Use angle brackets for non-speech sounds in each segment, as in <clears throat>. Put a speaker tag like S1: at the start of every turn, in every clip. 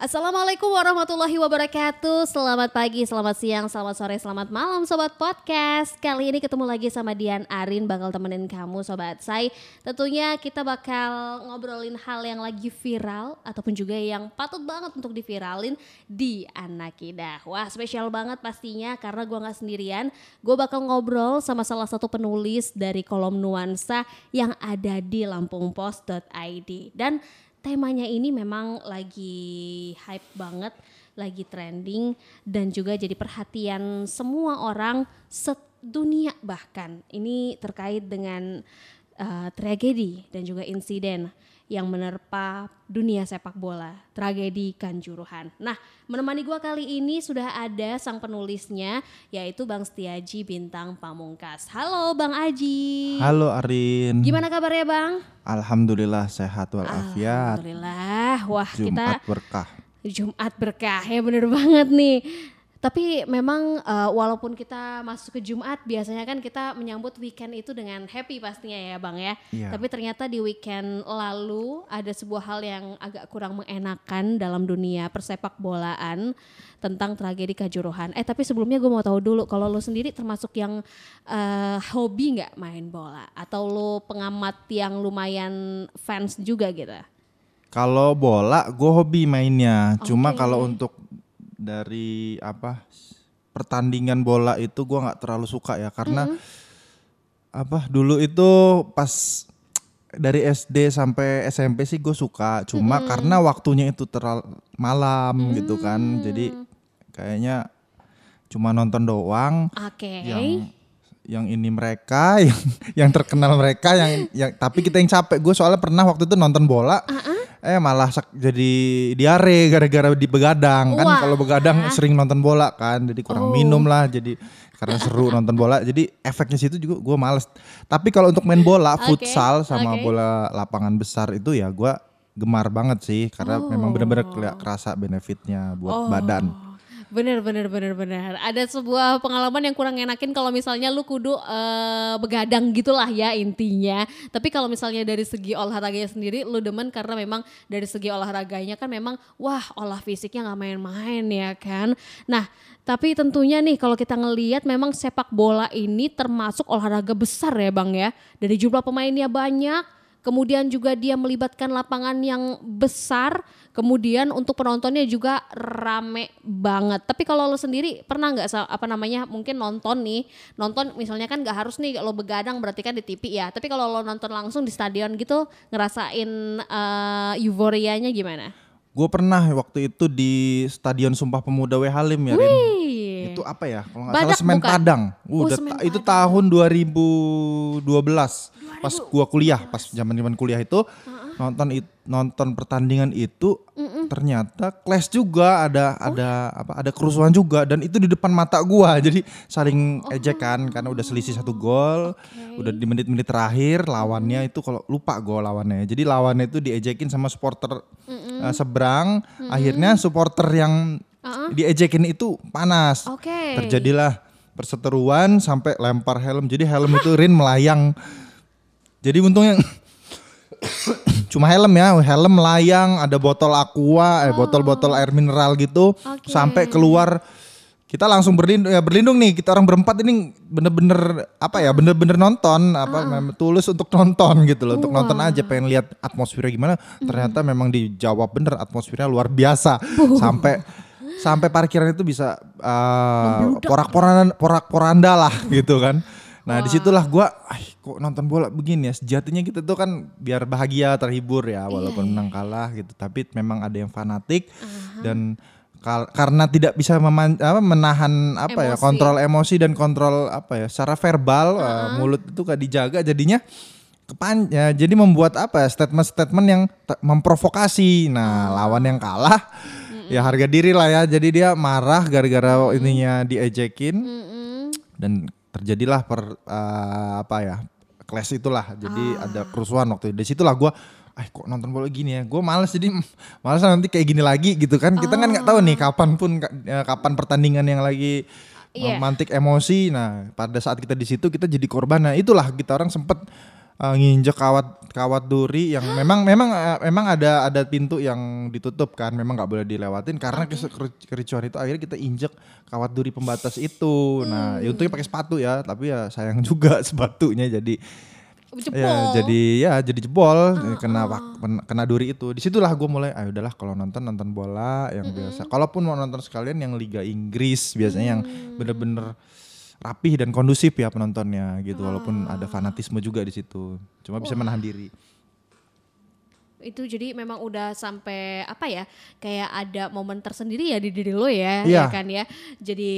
S1: Assalamualaikum warahmatullahi wabarakatuh. Selamat pagi, selamat siang, selamat sore, selamat malam Sobat Podcast. Kali ini ketemu lagi sama Dian Arin Bakal temenin kamu Sobat Say. Tentunya kita bakal ngobrolin hal yang lagi viral Ataupun juga yang patut banget untuk diviralin di Anak Kidah Wah spesial banget pastinya karena gue gak sendirian. Gue bakal ngobrol sama salah satu penulis dari kolom nuansa Yang ada di lampungpost.id Dan temanya ini memang lagi hype banget, lagi trending dan juga jadi perhatian semua orang sedunia bahkan. Ini terkait dengan uh, tragedi dan juga insiden yang menerpa dunia sepak bola, tragedi Kanjuruhan. Nah, menemani gua kali ini sudah ada sang penulisnya, yaitu Bang Setiaji Bintang Pamungkas. Halo Bang Aji.
S2: Halo Arin.
S1: Gimana kabarnya Bang?
S2: Alhamdulillah sehat walafiat.
S1: Alhamdulillah. Wah
S2: Jumat
S1: kita
S2: berkah.
S1: Jumat berkah ya bener banget nih. Tapi memang uh, walaupun kita masuk ke Jumat biasanya kan kita menyambut weekend itu dengan happy pastinya ya Bang ya.
S2: Iya.
S1: Tapi ternyata di weekend lalu ada sebuah hal yang agak kurang mengenakan dalam dunia persepak bolaan tentang tragedi Kanjuruhan. Eh tapi sebelumnya gue mau tahu dulu kalau lo sendiri termasuk yang uh, hobi nggak main bola atau lo pengamat yang lumayan fans juga gitu?
S2: Kalau bola gue hobi mainnya. Cuma
S1: Oke.
S2: kalau untuk dari apa pertandingan bola itu gua nggak terlalu suka ya. Karena apa dulu itu pas dari SD sampai SMP sih gue suka. Cuma karena waktunya itu terlalu malam gitu kan. Jadi kayaknya cuma nonton doang.
S1: Oke.
S2: yang yang ini mereka <laughs> yang yang terkenal mereka yang yang tapi kita yang capek. Gue soalnya pernah waktu itu nonton bola eh malah sak- jadi diare gara-gara di begadang. Kan kalau begadang sering nonton bola kan jadi kurang
S1: Oh.
S2: minum lah jadi karena seru nonton bola. Jadi efeknya situ juga gue males. Tapi kalau untuk main bola <laughs> futsal sama
S1: oke.
S2: bola lapangan besar itu ya gue gemar banget sih karena memang benar-benar keli- kerasa benefitnya buat badan
S1: Bener bener bener bener. Ada sebuah pengalaman yang kurang enakin kalau misalnya lu kudu eh, begadang gitulah ya intinya. Tapi kalau misalnya dari segi olahraganya sendiri lu demen karena memang dari segi olahraganya kan memang wah olah fisiknya nggak main-main ya kan. Nah tapi tentunya nih kalau kita ngelihat memang sepak bola ini termasuk olahraga besar ya bang ya. Dari jumlah pemainnya banyak. Kemudian juga dia melibatkan lapangan yang besar. Kemudian untuk penontonnya juga rame banget. Tapi kalau lo sendiri pernah nggak apa namanya mungkin nonton nih, nonton misalnya kan nggak harus nih lo begadang berarti kan di TV ya. Tapi kalau lo nonton langsung di stadion gitu ngerasain eh, euforianya gimana?
S2: gue pernah waktu itu di Stadion Sumpah Pemuda W Halim ya Rin. Itu apa ya kalau nggak salah semen
S1: bukan?
S2: Padang
S1: Oh,
S2: udah
S1: Semen
S2: ta- itu tahun 2012 pas gua kuliah pas zaman zaman kuliah itu nonton it- nonton pertandingan itu ternyata clash juga ada
S1: Oh,
S2: ada apa ada kerusuhan juga dan itu di depan mata gua. <laughs> Jadi saling ejekan karena udah selisih satu gol udah di menit-menit terakhir lawannya itu kalau lupa gol lawannya. Jadi lawannya itu diejekin sama supporter eh, seberang akhirnya supporter yang diejekin itu panas.
S1: Oke.
S2: terjadilah perseteruan sampai lempar helm. Jadi helm itu Rin melayang <laughs> jadi untungnya <coughs> cuma helm ya helm melayang ada botol aqua eh botol-botol air mineral gitu.
S1: Oke.
S2: sampai keluar kita langsung berlindung ya berlindung nih. Kita orang berempat ini bener-bener apa ya bener-bener nonton apa memang tulus untuk nonton gitu loh untuk nonton aja pengen lihat atmosfernya gimana. Ternyata memang dijawab bener atmosfernya luar biasa. Sampai sampai parkiran itu bisa uh, porak-poranda porak-poranda lah gitu kan nah di situlah gua "Ah, kok nonton bola begini ya? Sejatinya kita tuh kan biar bahagia terhibur ya walaupun menang kalah gitu. Tapi memang ada yang fanatik dan kal- karena tidak bisa meman- apa, menahan apa ya
S1: Emosi.
S2: kontrol emosi dan kontrol apa ya secara verbal uh, mulut itu gak dijaga jadinya kepan ya, jadi membuat apa ya statement-statement yang memprovokasi. Nah lawan yang kalah ya harga diri lah ya. Jadi dia marah gara-gara ininya diejekin. Dan terjadilah per uh, apa ya clash itulah. Jadi ada kerusuhan waktu itu. Di situlah gua ah kok nonton bola gini ya? Gue males jadi <laughs> males nanti kayak gini lagi gitu kan. Kita kan nggak tahu nih kapan pun eh, kapan pertandingan yang lagi
S1: Iya.
S2: memantik emosi. Nah pada saat kita di situ kita jadi korban. Nah itulah kita orang sempet uh, nginjek kawat kawat duri yang memang memang uh, memang ada ada pintu yang ditutup kan memang nggak boleh dilewatin karena okay. kericuan itu akhirnya kita injek kawat duri pembatas itu. Nah ya untungnya pakai sepatu ya tapi ya sayang juga <laughs> sepatunya jadi
S1: Jebol.
S2: ya jadi ya jadi jebol
S1: Ah,
S2: kena wak- kena, duri itu. Di situlah gue mulai ayo udahlah kalau nonton nonton bola yang biasa. Kalaupun mau nonton sekalian yang Liga Inggris biasanya yang
S1: Mm.
S2: bener-bener rapih dan kondusif ya penontonnya gitu walaupun
S1: Ah.
S2: ada fanatisme juga di situ cuma bisa menahan diri
S1: itu jadi memang udah sampai apa ya kayak ada momen tersendiri ya di diri lo ya,
S2: Iya.
S1: ya kan ya. Jadi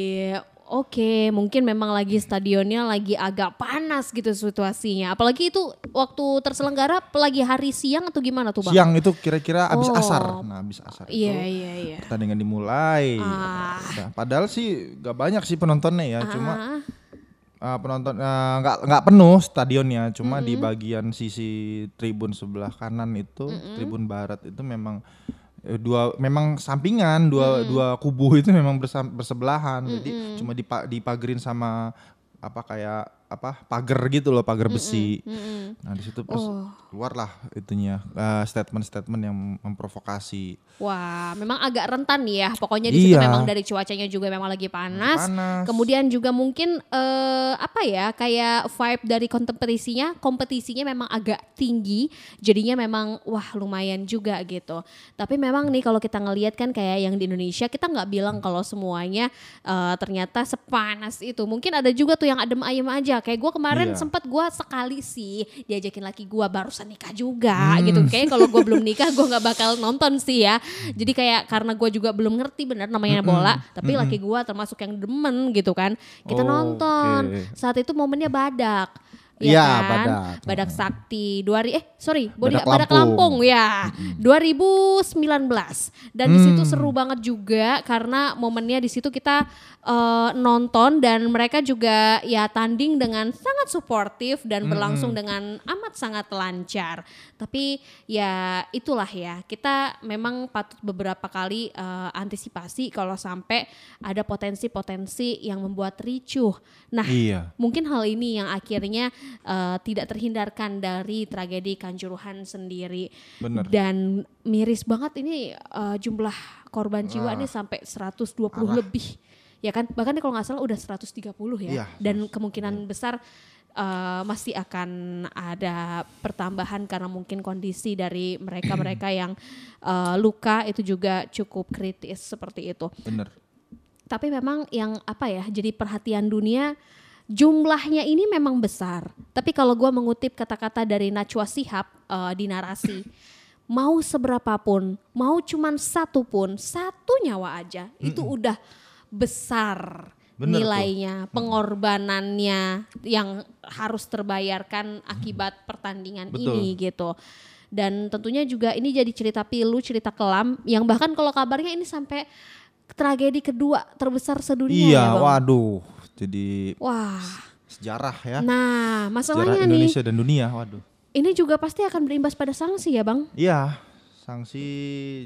S1: oke mungkin memang lagi stadionnya lagi agak panas gitu situasinya. Apalagi itu waktu terselenggara lagi hari siang atau gimana tuh bang?
S2: siang itu kira-kira abis
S1: Oh.
S2: asar nah abis asar itu
S1: Iya iya iya.
S2: pertandingan dimulai
S1: Ah.
S2: Udah. padahal sih gak banyak sih penontonnya ya cuma
S1: Ah,
S2: Uh, penonton uh, nggak nggak penuh stadionnya cuma di bagian sisi tribun sebelah kanan itu tribun barat itu memang dua memang sampingan dua dua kubu <laughs> itu memang bersam- bersebelahan jadi cuma dipa, dipagerin sama apa kayak apa pagar gitu loh pagar besi
S1: mm-mm.
S2: nah di situ
S1: Oh.
S2: Keluarlah itunya uh, statement-statement yang memprovokasi
S1: Wah, memang agak rentan ya. Pokoknya di situ
S2: Iya.
S1: memang dari cuacanya juga memang lagi panas.
S2: panas
S1: Kemudian juga mungkin eh, apa ya kayak vibe dari kompetisinya, kompetisinya memang agak tinggi, jadinya memang wah lumayan juga gitu. Tapi memang nih kalau kita ngelihat kan kayak yang di Indonesia kita nggak bilang kalau semuanya eh, ternyata sepanas itu. Mungkin ada juga tuh yang adem ayem aja. Kayak gue kemarin
S2: Iya.
S1: sempat gue sekali sih diajakin laki gue barusan nikah juga gitu. Kayak kalau gue belum nikah gue nggak bakal nonton sih ya. Jadi kayak karena gue juga belum ngerti bener namanya bola, tapi laki gue termasuk yang demen gitu kan. Kita
S2: Oh,
S1: nonton.
S2: oke.
S1: Saat itu momennya badak.
S2: Iya,
S1: Ya kan?
S2: badak.
S1: Badak sakti. Dua ri- eh sorry,
S2: Badak
S1: badak, Lampung.
S2: Lampung.
S1: ya. 2019. Dan di situ
S2: Hmm.
S1: seru banget juga karena momennya di situ kita eh, nonton dan mereka juga ya tanding dengan sangat suportif dan berlangsung dengan amat sangat lancar. Tapi ya itulah ya, kita memang patut beberapa kali eh, antisipasi kalau sampai ada potensi-potensi yang membuat ricuh. Nah,
S2: iya
S1: Mungkin hal ini yang akhirnya eh, tidak terhindarkan dari tragedi Kanjuruhan sendiri.
S2: Bener.
S1: Dan miris banget ini eh, jumlah korban jiwa ini sampai 120 lebih. Ya kan? Bahkan kalau nggak salah udah 130 ya.
S2: Iya,
S1: Dan kemungkinan besar eh, masih akan ada pertambahan karena mungkin kondisi dari mereka-mereka <clears throat> yang eh, luka itu juga cukup kritis seperti itu
S2: bener
S1: tapi memang yang apa ya jadi perhatian dunia jumlahnya ini memang besar. Tapi kalau gua mengutip kata-kata dari Najwa Shihab eh, di narasi <laughs> mau seberapapun mau cuman satu pun satu nyawa aja itu udah besar
S2: Bener tuh.
S1: nilainya pengorbanannya yang harus terbayarkan akibat pertandingan
S2: Betul.
S1: ini gitu. Dan tentunya juga ini jadi cerita pilu cerita kelam yang bahkan kalau kabarnya ini sampai tragedi kedua terbesar sedunia
S2: iya
S1: ya bang.
S2: waduh jadi
S1: wah
S2: sejarah ya
S1: nah
S2: sejarah
S1: masalahnya nih
S2: Indonesia dan dunia waduh
S1: ini juga pasti akan berimbas pada sanksi ya bang
S2: Iya, sanksi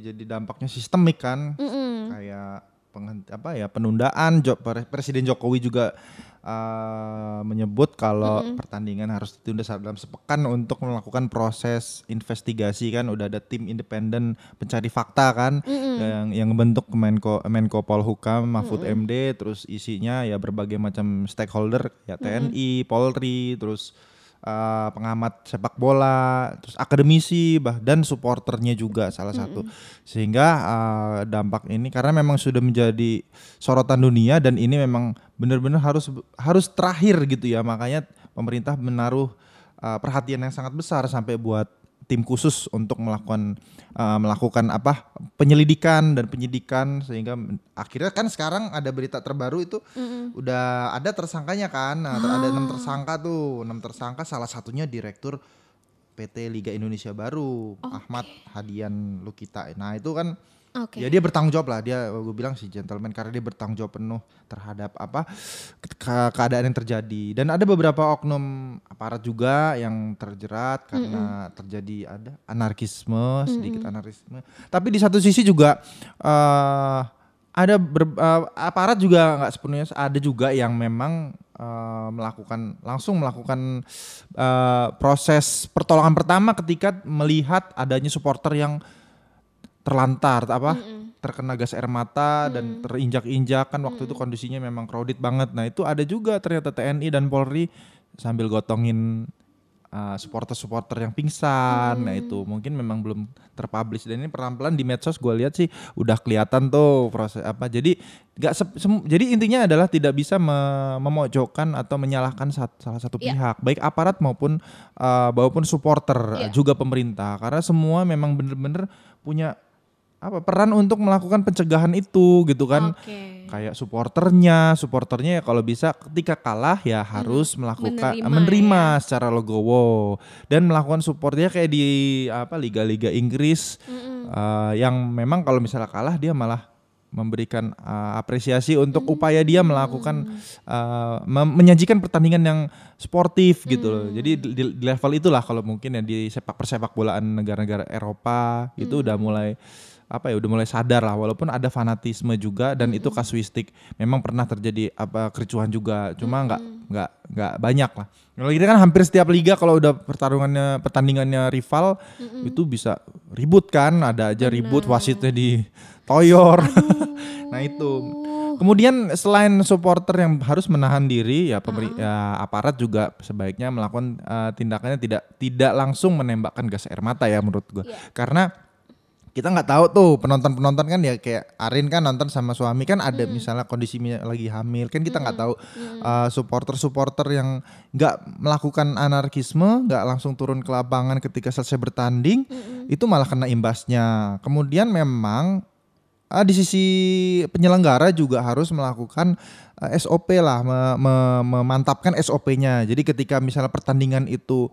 S2: jadi dampaknya sistemik kan.
S1: Mm-mm.
S2: Kayak penghenti, apa ya penundaan Jo- Pre- Presiden Jokowi juga uh, menyebut kalau pertandingan harus ditunda dalam sepekan untuk melakukan proses investigasi kan. Udah ada tim independen pencari fakta kan yang yang membentuk Menko Menko Polhukam Mahfud MD terus isinya ya berbagai macam stakeholder ya TNI, Polri, terus uh, pengamat sepak bola, terus akademisi, bah dan supporternya juga salah satu. Sehingga uh, dampak ini karena memang sudah menjadi sorotan dunia dan ini memang benar-benar harus harus terakhir gitu ya. Makanya pemerintah menaruh uh, perhatian yang sangat besar sampai buat tim khusus untuk melakukan uh, melakukan apa penyelidikan dan penyidikan sehingga akhirnya kan sekarang ada berita terbaru itu udah ada tersangkanya kan. Nah, ter- ada enam tersangka tuh. Enam tersangka salah satunya direktur PT Liga Indonesia Baru Ahmad Hadian Lukita. Nah itu kan
S1: oke.
S2: Ya dia bertanggung jawab lah. Dia gue bilang si gentleman karena dia bertanggung jawab penuh terhadap apa ke- keadaan yang terjadi. Dan ada beberapa oknum aparat juga yang terjerat karena terjadi ada anarkisme sedikit anarkisme. Tapi di satu sisi juga eh ada ber- eh, aparat juga nggak sepenuhnya ada juga yang memang uh, melakukan langsung melakukan uh, proses pertolongan pertama ketika melihat adanya supporter yang terlantar apa mm terkena gas air mata mm. dan terinjak-injak kan waktu mm itu kondisinya memang crowded banget. Nah, itu ada juga ternyata TNI dan Polri sambil gotongin uh, supporter-supporter yang pingsan. Hmm. Nah itu mungkin memang belum terpublish dan ini pelan-pelan di medsos gue lihat sih udah kelihatan tuh proses apa. Jadi nggak jadi intinya adalah tidak bisa me memojokkan atau menyalahkan sat salah satu yeah. pihak, baik aparat maupun uh, maupun supporter yeah. juga pemerintah karena semua memang bener-bener punya apa peran untuk melakukan pencegahan itu gitu kan okay. kayak supporternya supporternya ya kalau bisa ketika kalah ya harus hmm. melakukan menerima, menerima ya. secara logowo dan melakukan supportnya kayak di apa liga-liga Inggris hmm. uh, yang memang kalau misalnya kalah dia malah memberikan uh, apresiasi untuk hmm. upaya dia melakukan uh, menyajikan pertandingan yang sportif hmm. gitu loh. Hmm. Jadi di, di level itulah kalau mungkin ya di sepak persepak bolaan negara-negara Eropa hmm. itu udah mulai apa ya udah mulai sadar lah walaupun ada fanatisme juga dan mm -hmm. itu kasuistik memang pernah terjadi apa kericuhan juga cuma nggak mm -hmm. nggak nggak banyak lah kalau kita kan hampir setiap liga kalau udah pertarungannya pertandingannya rival mm -hmm. itu bisa ribut kan ada aja Bener. ribut wasitnya di toyor <laughs> nah itu Kemudian selain supporter yang harus menahan diri, ya, pemberi, uh -huh. ya aparat juga sebaiknya melakukan uh, tindakannya tidak tidak langsung menembakkan gas air mata ya menurut gue. Yeah. Karena kita nggak tahu tuh penonton-penonton kan ya kayak Arin kan nonton sama suami kan ada hmm. misalnya kondisinya lagi hamil kan kita nggak hmm. tahu hmm. uh, supporter-supporter yang nggak melakukan anarkisme nggak langsung turun ke lapangan ketika selesai bertanding hmm. itu malah kena imbasnya kemudian memang uh, di sisi penyelenggara juga harus melakukan uh, SOP lah me me memantapkan SOP-nya jadi ketika misalnya pertandingan itu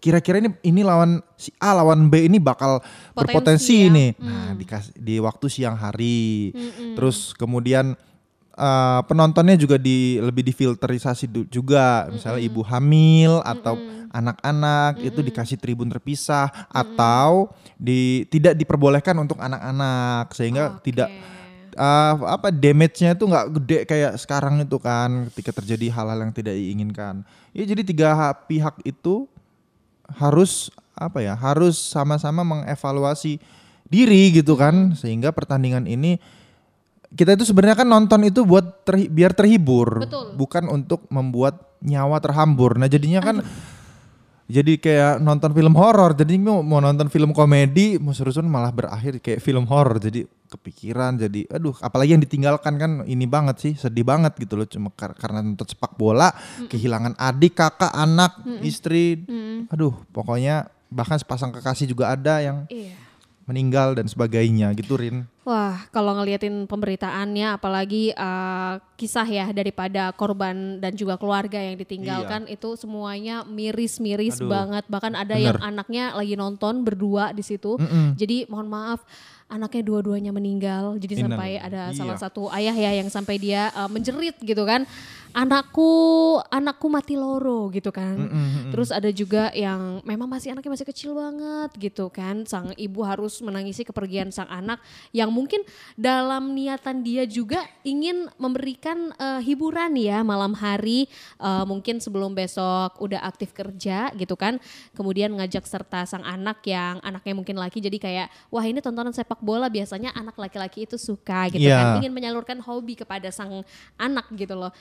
S2: kira-kira ini ini lawan si A lawan B ini bakal Potensi berpotensi ya. nih. Hmm. Nah, dikasih di waktu siang hari. Hmm, Terus kemudian uh, penontonnya juga di lebih difilterisasi juga. Misalnya ibu hamil atau anak-anak itu dikasih tribun terpisah atau di tidak diperbolehkan untuk anak-anak sehingga okay. tidak uh, apa damage-nya itu nggak gede kayak sekarang itu kan ketika terjadi hal-hal yang tidak diinginkan. Ya jadi tiga pihak itu harus apa ya harus sama-sama mengevaluasi diri gitu kan. Sehingga pertandingan ini kita itu sebenarnya kan nonton itu buat ter, biar terhibur Betul. bukan untuk membuat nyawa terhambur. Nah jadinya kan Aduh jadi kayak nonton film horor. Jadi mau, mau nonton film komedi mau seru-seru malah berakhir kayak film horor. Jadi kepikiran jadi aduh apalagi yang ditinggalkan kan ini banget sih sedih banget gitu loh. Cuma kar karena nonton sepak bola mm kehilangan adik kakak anak mm istri. Mm aduh pokoknya bahkan sepasang kekasih juga ada yang iya. Meninggal dan sebagainya gitu Rin
S1: Wah, kalau ngeliatin pemberitaannya, apalagi uh, kisah ya daripada korban dan juga keluarga yang ditinggalkan, iya. itu semuanya miris-miris banget. Bahkan ada Bener. yang anaknya lagi nonton berdua di situ. Mm -mm. Jadi mohon maaf, anaknya dua-duanya meninggal. Jadi sampai ada iya. salah satu ayah ya yang sampai dia uh, menjerit gitu kan anakku anakku mati loro gitu kan. Mm -hmm. Terus ada juga yang memang masih anaknya masih kecil banget gitu kan. Sang ibu harus menangisi kepergian sang anak yang mungkin dalam niatan dia juga ingin memberikan uh, hiburan ya malam hari uh, mungkin sebelum besok udah aktif kerja gitu kan. Kemudian ngajak serta sang anak yang anaknya mungkin laki jadi kayak wah ini tontonan sepak bola biasanya anak laki-laki itu suka gitu yeah. kan. Ingin menyalurkan hobi kepada sang anak gitu loh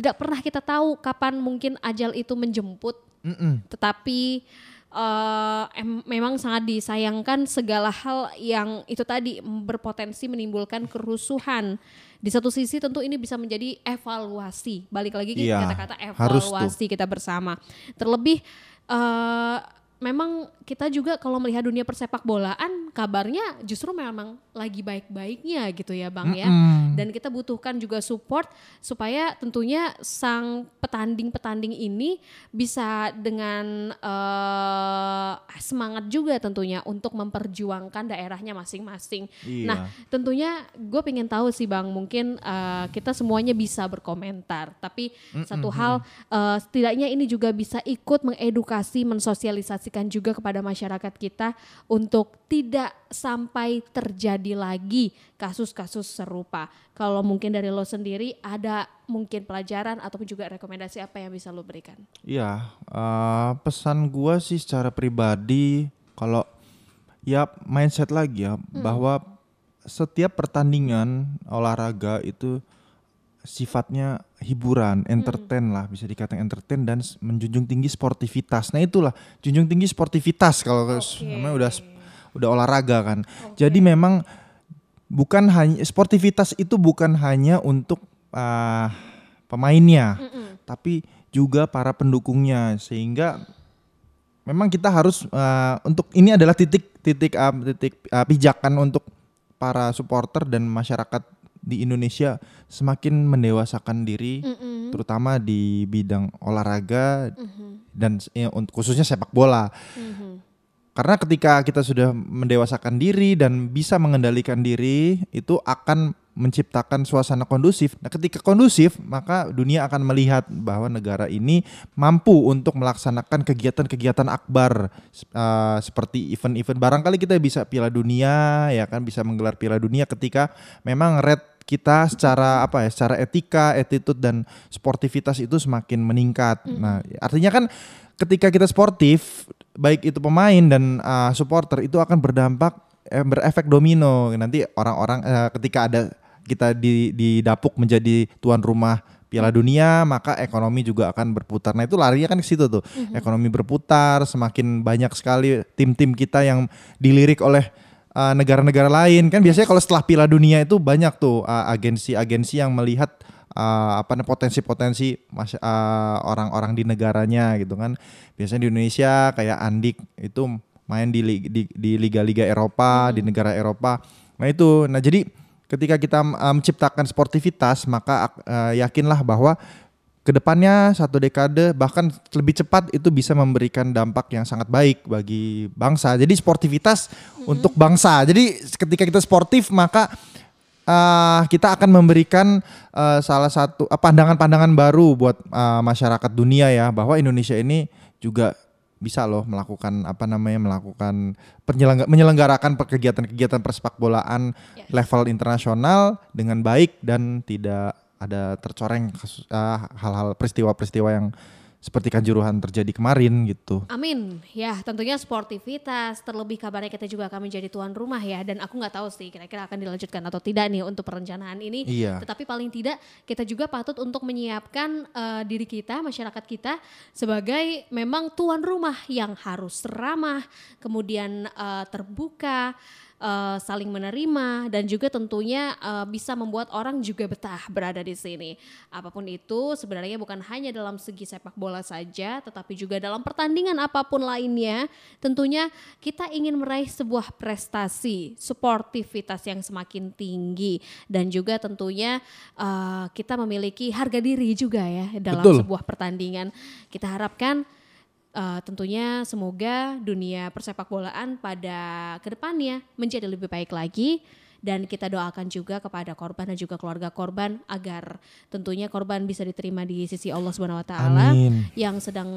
S1: tidak pernah kita tahu kapan mungkin ajal itu menjemput. Mm -mm. Tetapi uh, em memang sangat disayangkan segala hal yang itu tadi berpotensi menimbulkan kerusuhan. Di satu sisi tentu ini bisa menjadi evaluasi. Balik lagi iya, kata-kata evaluasi kita bersama. Terlebih uh, memang kita juga kalau melihat dunia persepak bolaan kabarnya justru memang lagi baik-baiknya gitu ya Bang ya. Dan kita butuhkan juga support supaya tentunya sang petanding-petanding ini bisa dengan uh, semangat juga tentunya untuk memperjuangkan daerahnya masing-masing. Iya. Nah, tentunya gue pengen tahu sih Bang, mungkin uh, kita semuanya bisa berkomentar, tapi mm -mm. satu hal uh, setidaknya ini juga bisa ikut mengedukasi, mensosialisasi rekomendasikan juga kepada masyarakat kita untuk tidak sampai terjadi lagi kasus-kasus serupa. Kalau mungkin dari lo sendiri ada mungkin pelajaran ataupun juga rekomendasi apa yang bisa lo berikan?
S2: Iya, uh, pesan gua sih secara pribadi kalau ya mindset lagi ya hmm. bahwa setiap pertandingan olahraga itu sifatnya hiburan, entertain hmm. lah bisa dikatakan entertain dan menjunjung tinggi sportivitas. Nah itulah junjung tinggi sportivitas kalau okay. namanya udah udah olahraga kan. Okay. Jadi memang bukan hanya sportivitas itu bukan hanya untuk uh, pemainnya, mm -mm. tapi juga para pendukungnya sehingga memang kita harus uh, untuk ini adalah titik titik uh, titik uh, pijakan untuk para supporter dan masyarakat di Indonesia semakin mendewasakan diri, mm -hmm. terutama di bidang olahraga mm -hmm. dan ya, khususnya sepak bola. Mm -hmm. Karena ketika kita sudah mendewasakan diri dan bisa mengendalikan diri, itu akan menciptakan suasana kondusif. Nah, ketika kondusif, maka dunia akan melihat bahwa negara ini mampu untuk melaksanakan kegiatan-kegiatan akbar uh, seperti event-event. Barangkali kita bisa Piala Dunia, ya kan, bisa menggelar Piala Dunia ketika memang red kita secara apa ya, secara etika, attitude dan sportivitas itu semakin meningkat. Mm. Nah, artinya kan ketika kita sportif, baik itu pemain dan uh, supporter itu akan berdampak eh, berefek domino. Nanti orang-orang uh, ketika ada kita di didapuk menjadi tuan rumah Piala Dunia, maka ekonomi juga akan berputar. Nah, itu larinya kan ke situ tuh. Mm-hmm. Ekonomi berputar, semakin banyak sekali tim-tim kita yang dilirik oleh uh, negara-negara lain. Kan biasanya kalau setelah Piala Dunia itu banyak tuh uh, agensi-agensi yang melihat uh, apa potensi-potensi uh, orang-orang di negaranya gitu kan. Biasanya di Indonesia kayak Andik itu main di di, di liga-liga Eropa, hmm. di negara Eropa. Nah itu, nah jadi ketika kita uh, menciptakan sportivitas maka uh, yakinlah bahwa ke depannya satu dekade bahkan lebih cepat itu bisa memberikan dampak yang sangat baik bagi bangsa. Jadi sportivitas hmm untuk bangsa. Jadi ketika kita sportif maka uh, kita akan memberikan uh, salah satu uh, pandangan-pandangan baru buat uh, masyarakat dunia ya bahwa Indonesia ini juga bisa loh melakukan apa namanya melakukan menyelenggarakan kegiatan-kegiatan persepak bolaan yes. level internasional dengan baik dan tidak ada tercoreng hal-hal uh, peristiwa-peristiwa yang seperti kanjuruhan terjadi kemarin gitu.
S1: Amin. Ya, tentunya sportivitas. Terlebih kabarnya kita juga akan menjadi tuan rumah ya. Dan aku nggak tahu sih kira-kira akan dilanjutkan atau tidak nih untuk perencanaan ini.
S2: Iya.
S1: Tetapi paling tidak kita juga patut untuk menyiapkan uh, diri kita, masyarakat kita sebagai memang tuan rumah yang harus ramah, kemudian uh, terbuka uh, saling menerima dan juga tentunya uh, bisa membuat orang juga betah berada di sini. Apa pun itu sebenarnya bukan hanya dalam segi sepak bola saja, tetapi juga dalam pertandingan apa pun lainnya. Tentunya kita ingin meraih sebuah prestasi, sportivitas yang semakin tinggi dan juga tentunya uh, kita memiliki harga diri juga ya dalam Betul. sebuah pertandingan. Kita harapkan uh, tentunya semoga dunia persepak bolaan pada ke depannya menjadi lebih baik lagi dan kita doakan juga kepada korban dan juga keluarga korban agar tentunya korban bisa diterima di sisi Allah Subhanahu wa taala yang sedang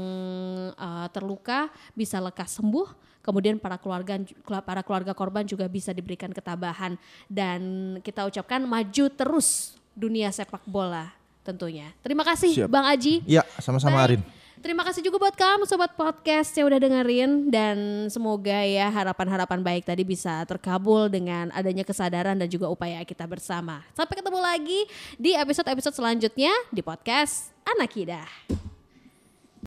S1: uh, terluka bisa lekas sembuh kemudian para keluarga para keluarga korban juga bisa diberikan ketabahan dan kita ucapkan maju terus dunia sepak bola tentunya. Terima kasih Siap. Bang Aji.
S2: Ya, sama-sama Arin.
S1: Terima kasih juga buat kamu sobat podcast yang udah dengerin dan semoga ya harapan-harapan baik tadi bisa terkabul dengan adanya kesadaran dan juga upaya kita bersama. Sampai ketemu lagi di episode-episode selanjutnya di podcast Anak Kidah.